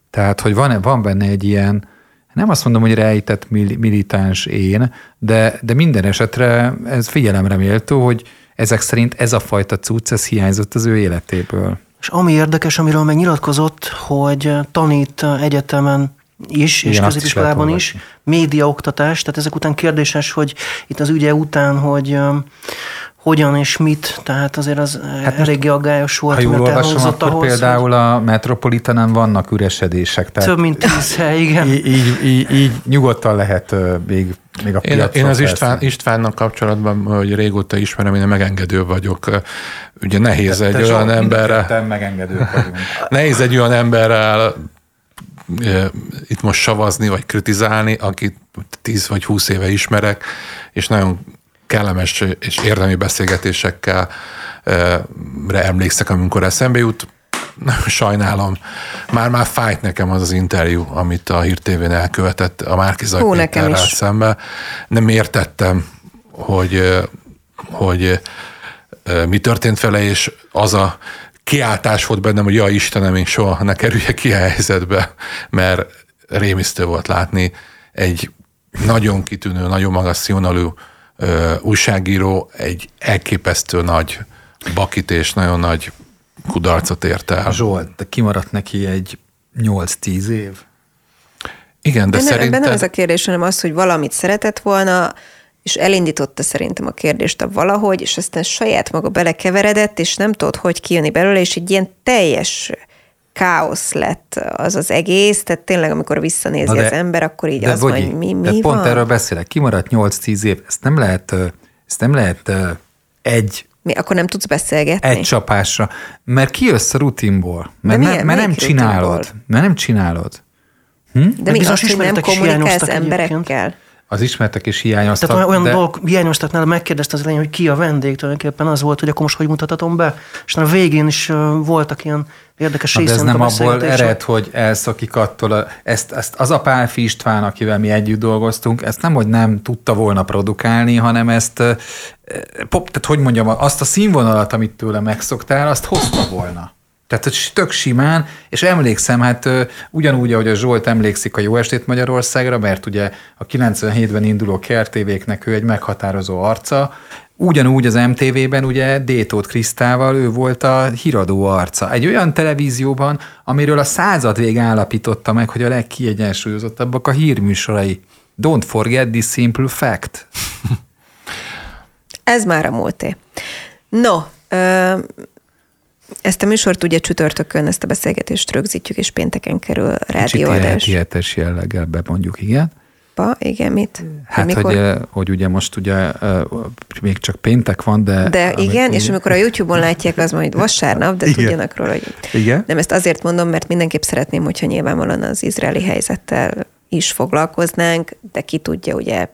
Tehát, hogy van, van benne egy ilyen, nem azt mondom, hogy rejtett mil- militáns én, de, de minden esetre ez figyelemre méltó, hogy ezek szerint ez a fajta cucc, ez hiányzott az ő életéből. És ami érdekes, amiről meg nyilatkozott, hogy tanít egyetemen is, és Igen, is középiskolában lehet is, médiaoktatás, tehát ezek után kérdéses, hogy itt az ügye után, hogy hogyan és mit, tehát azért az Hát eléggé aggályos volt, Ha jól olvasom, akkor ahhoz, például a Metropolitanen vannak üresedések. hogy Tehát több mint tíz hely, igen. így, így, így, így nyugodtan lehet még, még a Én, én az. István, Istvánnak kapcsolatban, hogy régóta ismerem, én megengedő vagyok. Ugye nehéz egy Te olyan a emberrel, ketten megengedők vagyunk. nehéz egy olyan emberrel itt most savazni, vagy kritizálni, akit 10 vagy 20 éve ismerek, és nagyon kellemes és érdemi beszélgetésekkel e, re emlékszek, amikor eszembe jut. Sajnálom. Már-már fájt nekem az az interjú, amit a Hír TV-n elkövetett a nekem Péterrel is. szembe. Nem értettem, hogy, e, hogy e, mi történt vele, és az a kiáltás volt bennem, hogy ja Istenem, én soha ne kerüljek ilyen helyzetbe, mert rémisztő volt látni egy nagyon kitűnő, nagyon magas színvonalú ö, újságíró egy elképesztő nagy bakit és nagyon nagy kudarcot ért el. Zsolt, de kimaradt neki egy 8-10 év. Igen, de De nem, ebben szerintem... nem ez a kérdés, hanem az, hogy valamit szeretett volna, és elindította szerintem a kérdést a valahogy, és aztán saját maga belekeveredett, és nem tudott, hogy kijönni belőle, és egy ilyen teljes káosz lett az az egész, tehát tényleg, amikor visszanézi Na az ember, akkor így de az Bogyi, van, hogy mi, de mi pont van? erről beszélek. Kimaradt 8-10 év. Ezt nem lehet, ezt nem lehet egy Mi, akkor nem tudsz beszélgetni? egy csapásra, mert kijössz a rutinból, mert, milyen- nem, mert nem csinálod. rutinból? Mert nem csinálod. De mi bizonyos az, hogy nem kommunikálsz emberekkel? Az ismertek és hiányoztak. Tehát olyan, de... dolgok hiányoztak nála, megkérdezte az elején, hogy ki a vendég, tulajdonképpen az volt, hogy akkor most hogy mutathatom be. És a végén is voltak ilyen érdekes Na, de ez nem abból ered, hogy elszakik attól, a, ezt, ezt az a Pálfi István, akivel mi együtt dolgoztunk, ezt nem, hogy nem tudta volna produkálni, hanem ezt, pop, tehát hogy mondjam, azt a színvonalat, amit tőle megszoktál, azt hozta volna. Tehát hogy tök simán, és emlékszem, hát ugyanúgy, ahogy a Zsolt emlékszik a Jó Estét Magyarországra, mert ugye a 97-ben induló kertévéknek ő egy meghatározó arca, Ugyanúgy az MTV-ben ugye Détót Krisztával ő volt a híradó arca. Egy olyan televízióban, amiről a század vég állapította meg, hogy a legkiegyensúlyozottabbak a hírműsorai. Don't forget this simple fact. Ez már a múlté. No, ö, ezt a műsort ugye csütörtökön, ezt a beszélgetést rögzítjük, és pénteken kerül Kicsit ilyen rádióadás. hetes jelleggel bemondjuk, igen. Pa, igen, mit? Hát, hogy, hogy ugye most ugye még csak péntek van, de... De amit- igen, és amikor a YouTube-on látják, az majd vasárnap, de Igen. tudjanak róla, hogy Igen. nem ezt azért mondom, mert mindenképp szeretném, hogyha nyilvánvalóan az izraeli helyzettel is foglalkoznánk, de ki tudja, ugye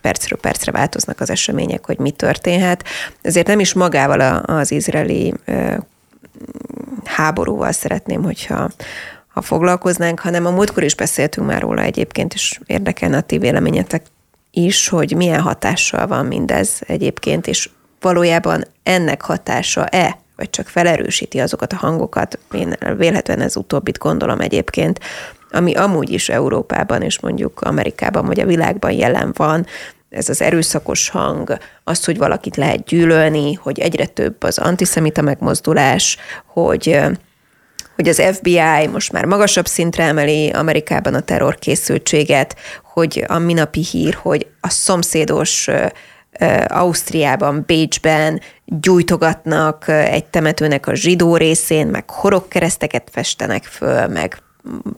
percről percre változnak az események, hogy mi történhet. Ezért nem is magával a- az izraeli háborúval szeretném, hogyha ha foglalkoznánk, hanem a múltkor is beszéltünk már róla egyébként, és érdekelne a ti véleményetek is, hogy milyen hatással van mindez egyébként, és valójában ennek hatása-e, vagy csak felerősíti azokat a hangokat, én vélhetően ez utóbbit gondolom egyébként, ami amúgy is Európában és mondjuk Amerikában vagy a világban jelen van, ez az erőszakos hang, az, hogy valakit lehet gyűlölni, hogy egyre több az antiszemita megmozdulás, hogy hogy az FBI most már magasabb szintre emeli Amerikában a terrorkészültséget, hogy a minapi hír, hogy a szomszédos Ausztriában, Bécsben gyújtogatnak egy temetőnek a zsidó részén, meg horogkereszteket festenek föl, meg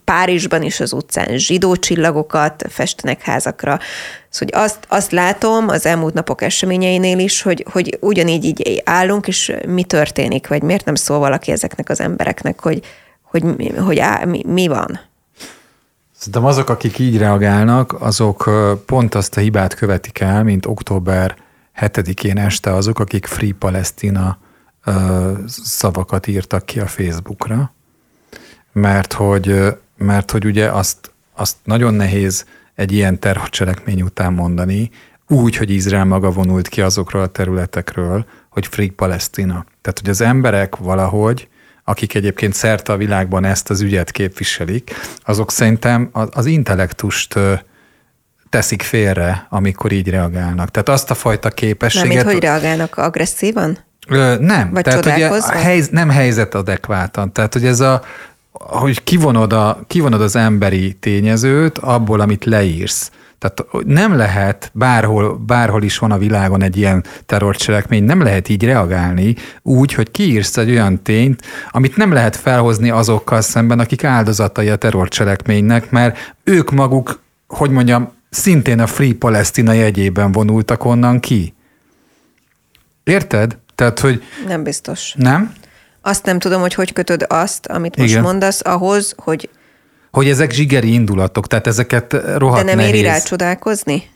Párizsban is az utcán zsidó csillagokat festenek házakra. Szóval azt, azt látom az elmúlt napok eseményeinél is, hogy, hogy ugyanígy így állunk, és mi történik, vagy miért nem szól valaki ezeknek az embereknek, hogy, hogy, hogy á, mi, mi van? Szerintem azok, akik így reagálnak, azok pont azt a hibát követik el, mint október 7-én este azok, akik Free Palestina szavakat írtak ki a Facebookra, mert hogy, mert hogy ugye azt, azt nagyon nehéz egy ilyen terrorcselekmény után mondani, úgy, hogy Izrael maga vonult ki azokról a területekről, hogy Free Palestina. Tehát, hogy az emberek valahogy akik egyébként szerte a világban ezt az ügyet képviselik, azok szerintem az intellektust teszik félre, amikor így reagálnak. Tehát azt a fajta képességet... Nem, hogy reagálnak agresszívan? Ö, nem. Vagy tehát ugye a helyz, nem helyzet adekvátan. Tehát, hogy ez a, hogy kivonod, a, kivonod az emberi tényezőt abból, amit leírsz. Tehát nem lehet, bárhol, bárhol is van a világon egy ilyen terrorcselekmény, nem lehet így reagálni úgy, hogy kiírsz egy olyan tényt, amit nem lehet felhozni azokkal szemben, akik áldozatai a terrorcselekménynek, mert ők maguk, hogy mondjam, szintén a Free Palestina jegyében vonultak onnan ki. Érted? Tehát, hogy... Nem biztos. Nem? Azt nem tudom, hogy hogy kötöd azt, amit most Igen. mondasz, ahhoz, hogy hogy ezek zsigeri indulatok, tehát ezeket rohadt De nem nehéz. éri rá csodálkozni?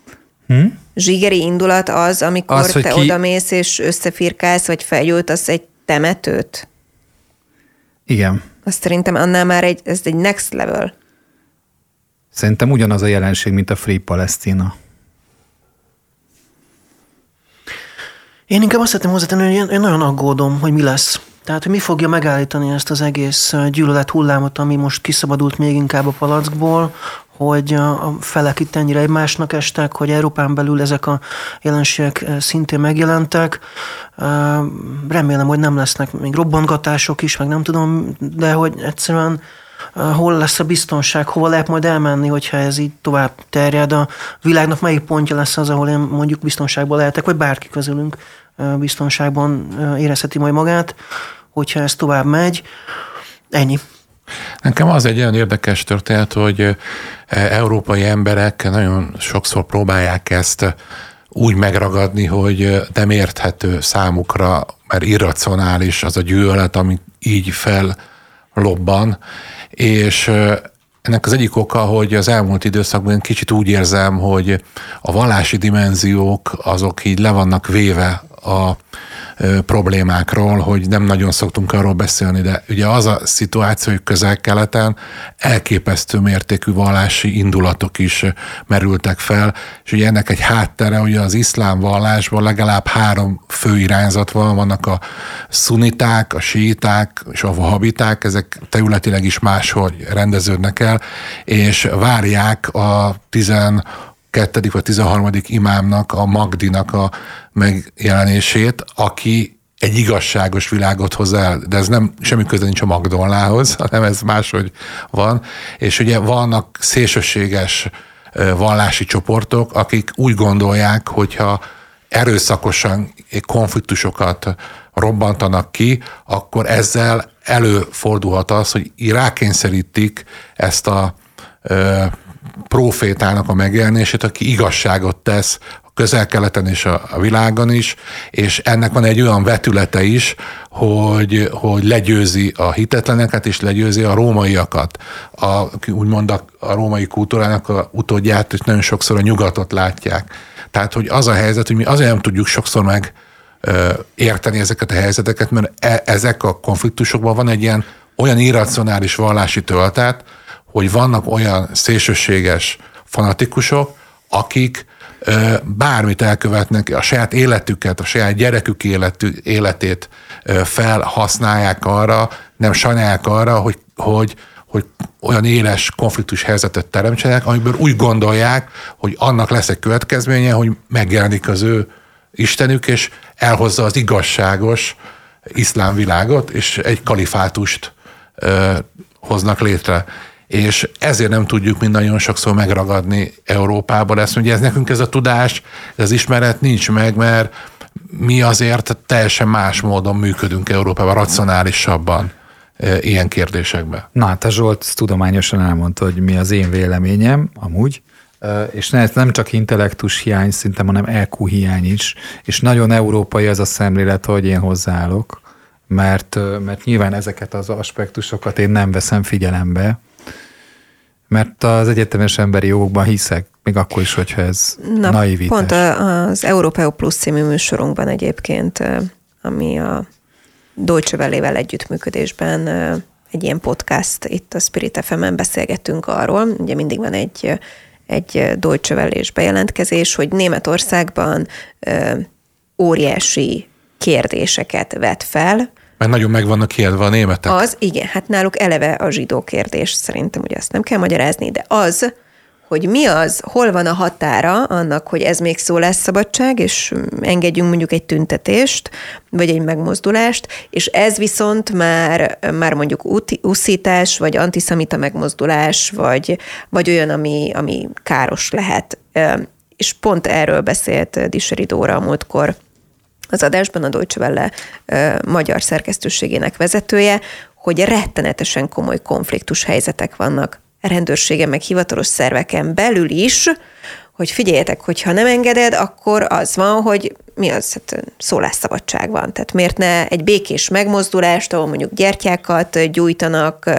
Hm? Zsigeri indulat az, amikor az, te ki... odamész és összefirkálsz, vagy felgyújtasz egy temetőt? Igen. Azt szerintem annál már egy, ez egy next level. Szerintem ugyanaz a jelenség, mint a Free Palestina. Én inkább azt szeretném hozzátenni, hogy én, én nagyon aggódom, hogy mi lesz. Tehát, hogy mi fogja megállítani ezt az egész gyűlölet hullámot, ami most kiszabadult még inkább a palackból, hogy a felek itt ennyire egymásnak estek, hogy Európán belül ezek a jelenségek szintén megjelentek. Remélem, hogy nem lesznek még robbantgatások is, meg nem tudom, de hogy egyszerűen hol lesz a biztonság, hova lehet majd elmenni, hogyha ez így tovább terjed. A világnak melyik pontja lesz az, ahol én mondjuk biztonságban lehetek, vagy bárki közülünk biztonságban érezheti majd magát, hogyha ez tovább megy. Ennyi. Nekem az egy olyan érdekes történet, hogy európai emberek nagyon sokszor próbálják ezt úgy megragadni, hogy nem érthető számukra, mert irracionális az a gyűlölet, amit így fellobban, és ennek az egyik oka, hogy az elmúlt időszakban kicsit úgy érzem, hogy a vallási dimenziók azok így le vannak véve a problémákról, hogy nem nagyon szoktunk arról beszélni, de ugye az a szituáció, hogy közel-keleten elképesztő mértékű vallási indulatok is merültek fel, és ugye ennek egy háttere, ugye az iszlám vallásban legalább három fő irányzat van, vannak a szuniták, a síták és a vahabiták, ezek területileg is máshol rendeződnek el, és várják a tizen kettedik vagy tizenharmadik imámnak, a Magdinak a megjelenését, aki egy igazságos világot hoz el, de ez nem semmi köze nincs a Magdolnához, hanem ez máshogy van. És ugye vannak szélsőséges vallási csoportok, akik úgy gondolják, hogyha erőszakosan konfliktusokat robbantanak ki, akkor ezzel előfordulhat az, hogy rákényszerítik ezt a profétának a megjelenését, aki igazságot tesz a közel-keleten és a, világon is, és ennek van egy olyan vetülete is, hogy, hogy legyőzi a hitetleneket, és legyőzi a rómaiakat. A, úgymond a, a római kultúrának a utódját, és nagyon sokszor a nyugatot látják. Tehát, hogy az a helyzet, hogy mi azért nem tudjuk sokszor meg érteni ezeket a helyzeteket, mert e, ezek a konfliktusokban van egy ilyen olyan irracionális vallási töltet, hogy vannak olyan szélsőséges fanatikusok, akik bármit elkövetnek, a saját életüket, a saját gyerekük életű, életét felhasználják arra, nem sajnálják arra, hogy, hogy, hogy olyan éles konfliktus helyzetet teremtsenek, amiből úgy gondolják, hogy annak lesz egy következménye, hogy megjelenik az ő Istenük, és elhozza az igazságos iszlám világot, és egy kalifátust hoznak létre. És ezért nem tudjuk mindannyian sokszor megragadni Európában ezt. Ugye ez nekünk ez a tudás, ez az ismeret nincs meg, mert mi azért teljesen más módon működünk Európában, racionálisabban ilyen kérdésekben. Na hát a Zsolt tudományosan elmondta, hogy mi az én véleményem, amúgy, és nem csak intellektus hiány szintem, hanem EQ hiány is, és nagyon európai az a szemlélet, hogy én hozzáállok, mert, mert nyilván ezeket az aspektusokat én nem veszem figyelembe, mert az egyetemes emberi jogokban hiszek, még akkor is, hogyha ez Na, naivitás. Pont az Európai Plus című műsorunkban egyébként, ami a Deutsche Welle-vel együttműködésben egy ilyen podcast, itt a Spirit FM-en beszélgetünk arról, ugye mindig van egy, egy Deutsche Welle bejelentkezés, hogy Németországban óriási kérdéseket vet fel, mert nagyon meg vannak kiadva a németek. Az, igen, hát náluk eleve a zsidó kérdés, szerintem ugye azt nem kell magyarázni, de az, hogy mi az, hol van a határa annak, hogy ez még szó lesz szabadság, és engedjünk mondjuk egy tüntetést, vagy egy megmozdulást, és ez viszont már, már mondjuk uszítás, vagy antiszemita megmozdulás, vagy, vagy olyan, ami, ami káros lehet. És pont erről beszélt Diseri Dóra a múltkor az adásban a Deutsche Welle magyar szerkesztőségének vezetője, hogy rettenetesen komoly konfliktus helyzetek vannak rendőrségen, meg hivatalos szerveken belül is, hogy figyeljetek, hogy ha nem engeded, akkor az van, hogy mi az, hát szólásszabadság van. Tehát miért ne egy békés megmozdulást, ahol mondjuk gyertyákat gyújtanak,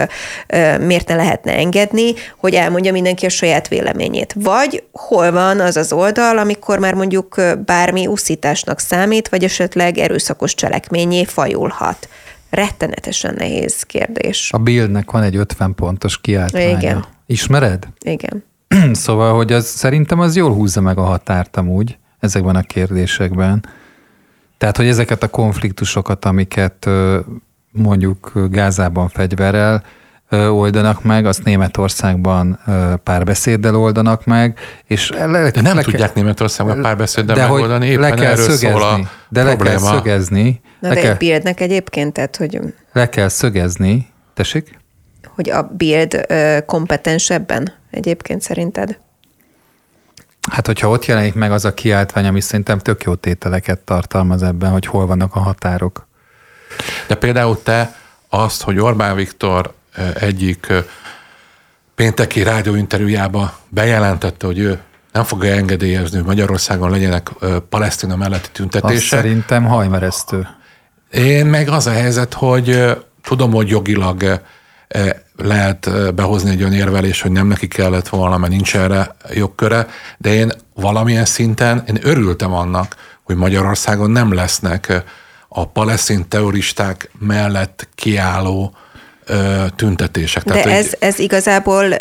miért ne lehetne engedni, hogy elmondja mindenki a saját véleményét. Vagy hol van az az oldal, amikor már mondjuk bármi uszításnak számít, vagy esetleg erőszakos cselekményé fajulhat. Rettenetesen nehéz kérdés. A Billnek van egy 50 pontos kiáltványa. Igen. Ismered? Igen. szóval, hogy az, szerintem az jól húzza meg a határt amúgy ezekben a kérdésekben. Tehát, hogy ezeket a konfliktusokat, amiket mondjuk Gázában fegyverrel oldanak meg, azt Németországban párbeszéddel oldanak meg, és le, de nem le tudják Németországban párbeszéddel de megoldani, éppen le kell erről szögezni, szól a De le kell szögezni. Na le de kell, egyébként, tehát, hogy... Le kell szögezni, tessék? Hogy a Bild kompetensebben egyébként szerinted? Hát, hogyha ott jelenik meg az a kiáltvány, ami szerintem tök jó tételeket tartalmaz ebben, hogy hol vannak a határok. De például te azt, hogy Orbán Viktor egyik pénteki rádióinterjújába bejelentette, hogy ő nem fogja engedélyezni, hogy Magyarországon legyenek Palesztina melletti tüntetések. Azt szerintem hajmeresztő. Én meg az a helyzet, hogy tudom, hogy jogilag lehet behozni egy olyan érvelés, hogy nem neki kellett volna, mert nincs erre jogköre, de én valamilyen szinten, én örültem annak, hogy Magyarországon nem lesznek a palesztin teoristák mellett kiálló tüntetések. De Tehát, ez, ez igazából,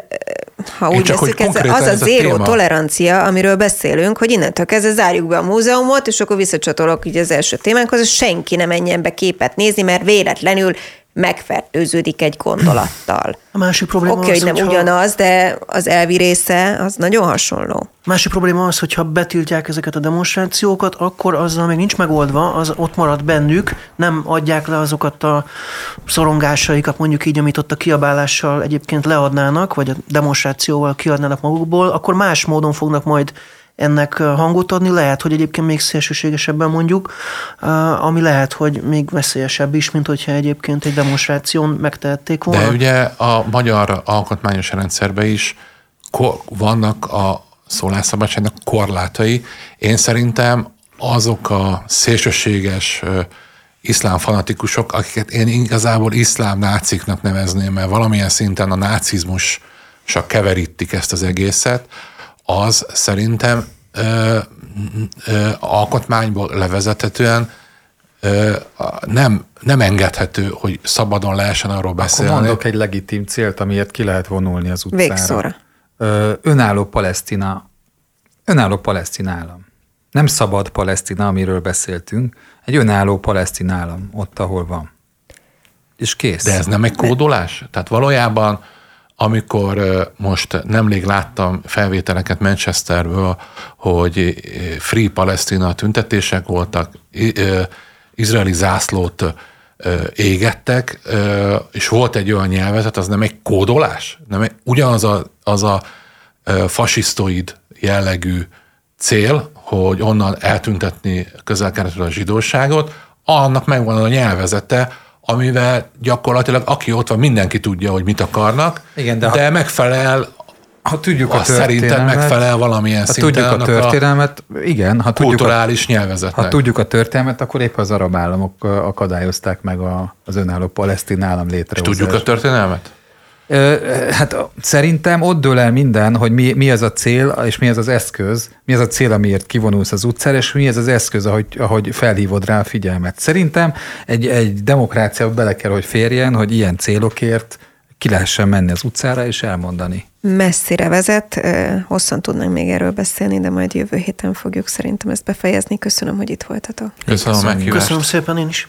ha úgy veszik, ez az a, zéró tolerancia, amiről beszélünk, hogy innentől kezdve zárjuk be a múzeumot, és akkor visszacsatolok így az első témánkhoz, hogy senki nem menjen be képet nézni, mert véletlenül megfertőződik egy gondolattal. A másik probléma Oké, okay, hogy nem hogyha... ugyanaz, de az elvi része az nagyon hasonló. Másik probléma az, hogyha betiltják ezeket a demonstrációkat, akkor azzal még nincs megoldva, az ott marad bennük, nem adják le azokat a szorongásaikat, mondjuk így, amit ott a kiabálással egyébként leadnának, vagy a demonstrációval kiadnának magukból, akkor más módon fognak majd ennek hangot adni, lehet, hogy egyébként még szélsőségesebben mondjuk, ami lehet, hogy még veszélyesebb is, mint hogyha egyébként egy demonstráción megtehették volna. De ugye a magyar alkotmányos rendszerben is vannak a szólásszabadságnak korlátai. Én szerintem azok a szélsőséges iszlám fanatikusok, akiket én igazából iszlám náciknak nevezném, mert valamilyen szinten a nácizmus csak keverítik ezt az egészet, az szerintem ö, ö, alkotmányból levezethetően ö, nem, nem engedhető, hogy szabadon lehessen arról beszélni. Akkor mondok egy legitim célt, amiért ki lehet vonulni az utcára. Végszóra. Ö, önálló Palesztina, önálló Palesztin állam. Nem szabad Palesztina, amiről beszéltünk, egy önálló palesztin állam, ott, ahol van. És kész. De ez nem egy kódolás? Tehát valójában amikor most nemrég láttam felvételeket Manchesterből, hogy Free Palestina tüntetések voltak, izraeli zászlót égettek, és volt egy olyan nyelvezet, az nem egy kódolás, nem egy, ugyanaz a, az a fasisztoid jellegű cél, hogy onnan eltüntetni közel a zsidóságot, annak megvan a nyelvezete, amivel gyakorlatilag aki ott van, mindenki tudja, hogy mit akarnak, Igen, de, de ha... megfelel ha tudjuk a történelmet, szerintem megfelel valamilyen ha tudjuk a történelmet, a igen, ha tudjuk kulturális a, nyelvezetnek. Ha tudjuk a történelmet, akkor épp az arab államok akadályozták meg a, az önálló palesztin állam létrehozását. És tudjuk a történelmet? Hát szerintem ott dől el minden, hogy mi, mi az a cél, és mi az az eszköz, mi az a cél, amiért kivonulsz az utcára, és mi az az eszköz, ahogy, ahogy felhívod rá a figyelmet. Szerintem egy, egy demokráciába bele kell, hogy férjen, hogy ilyen célokért ki lehessen menni az utcára és elmondani. Messzire vezet, hosszan tudnánk még erről beszélni, de majd jövő héten fogjuk szerintem ezt befejezni. Köszönöm, hogy itt voltatok. Köszönöm, Köszönöm, Köszönöm szépen én is.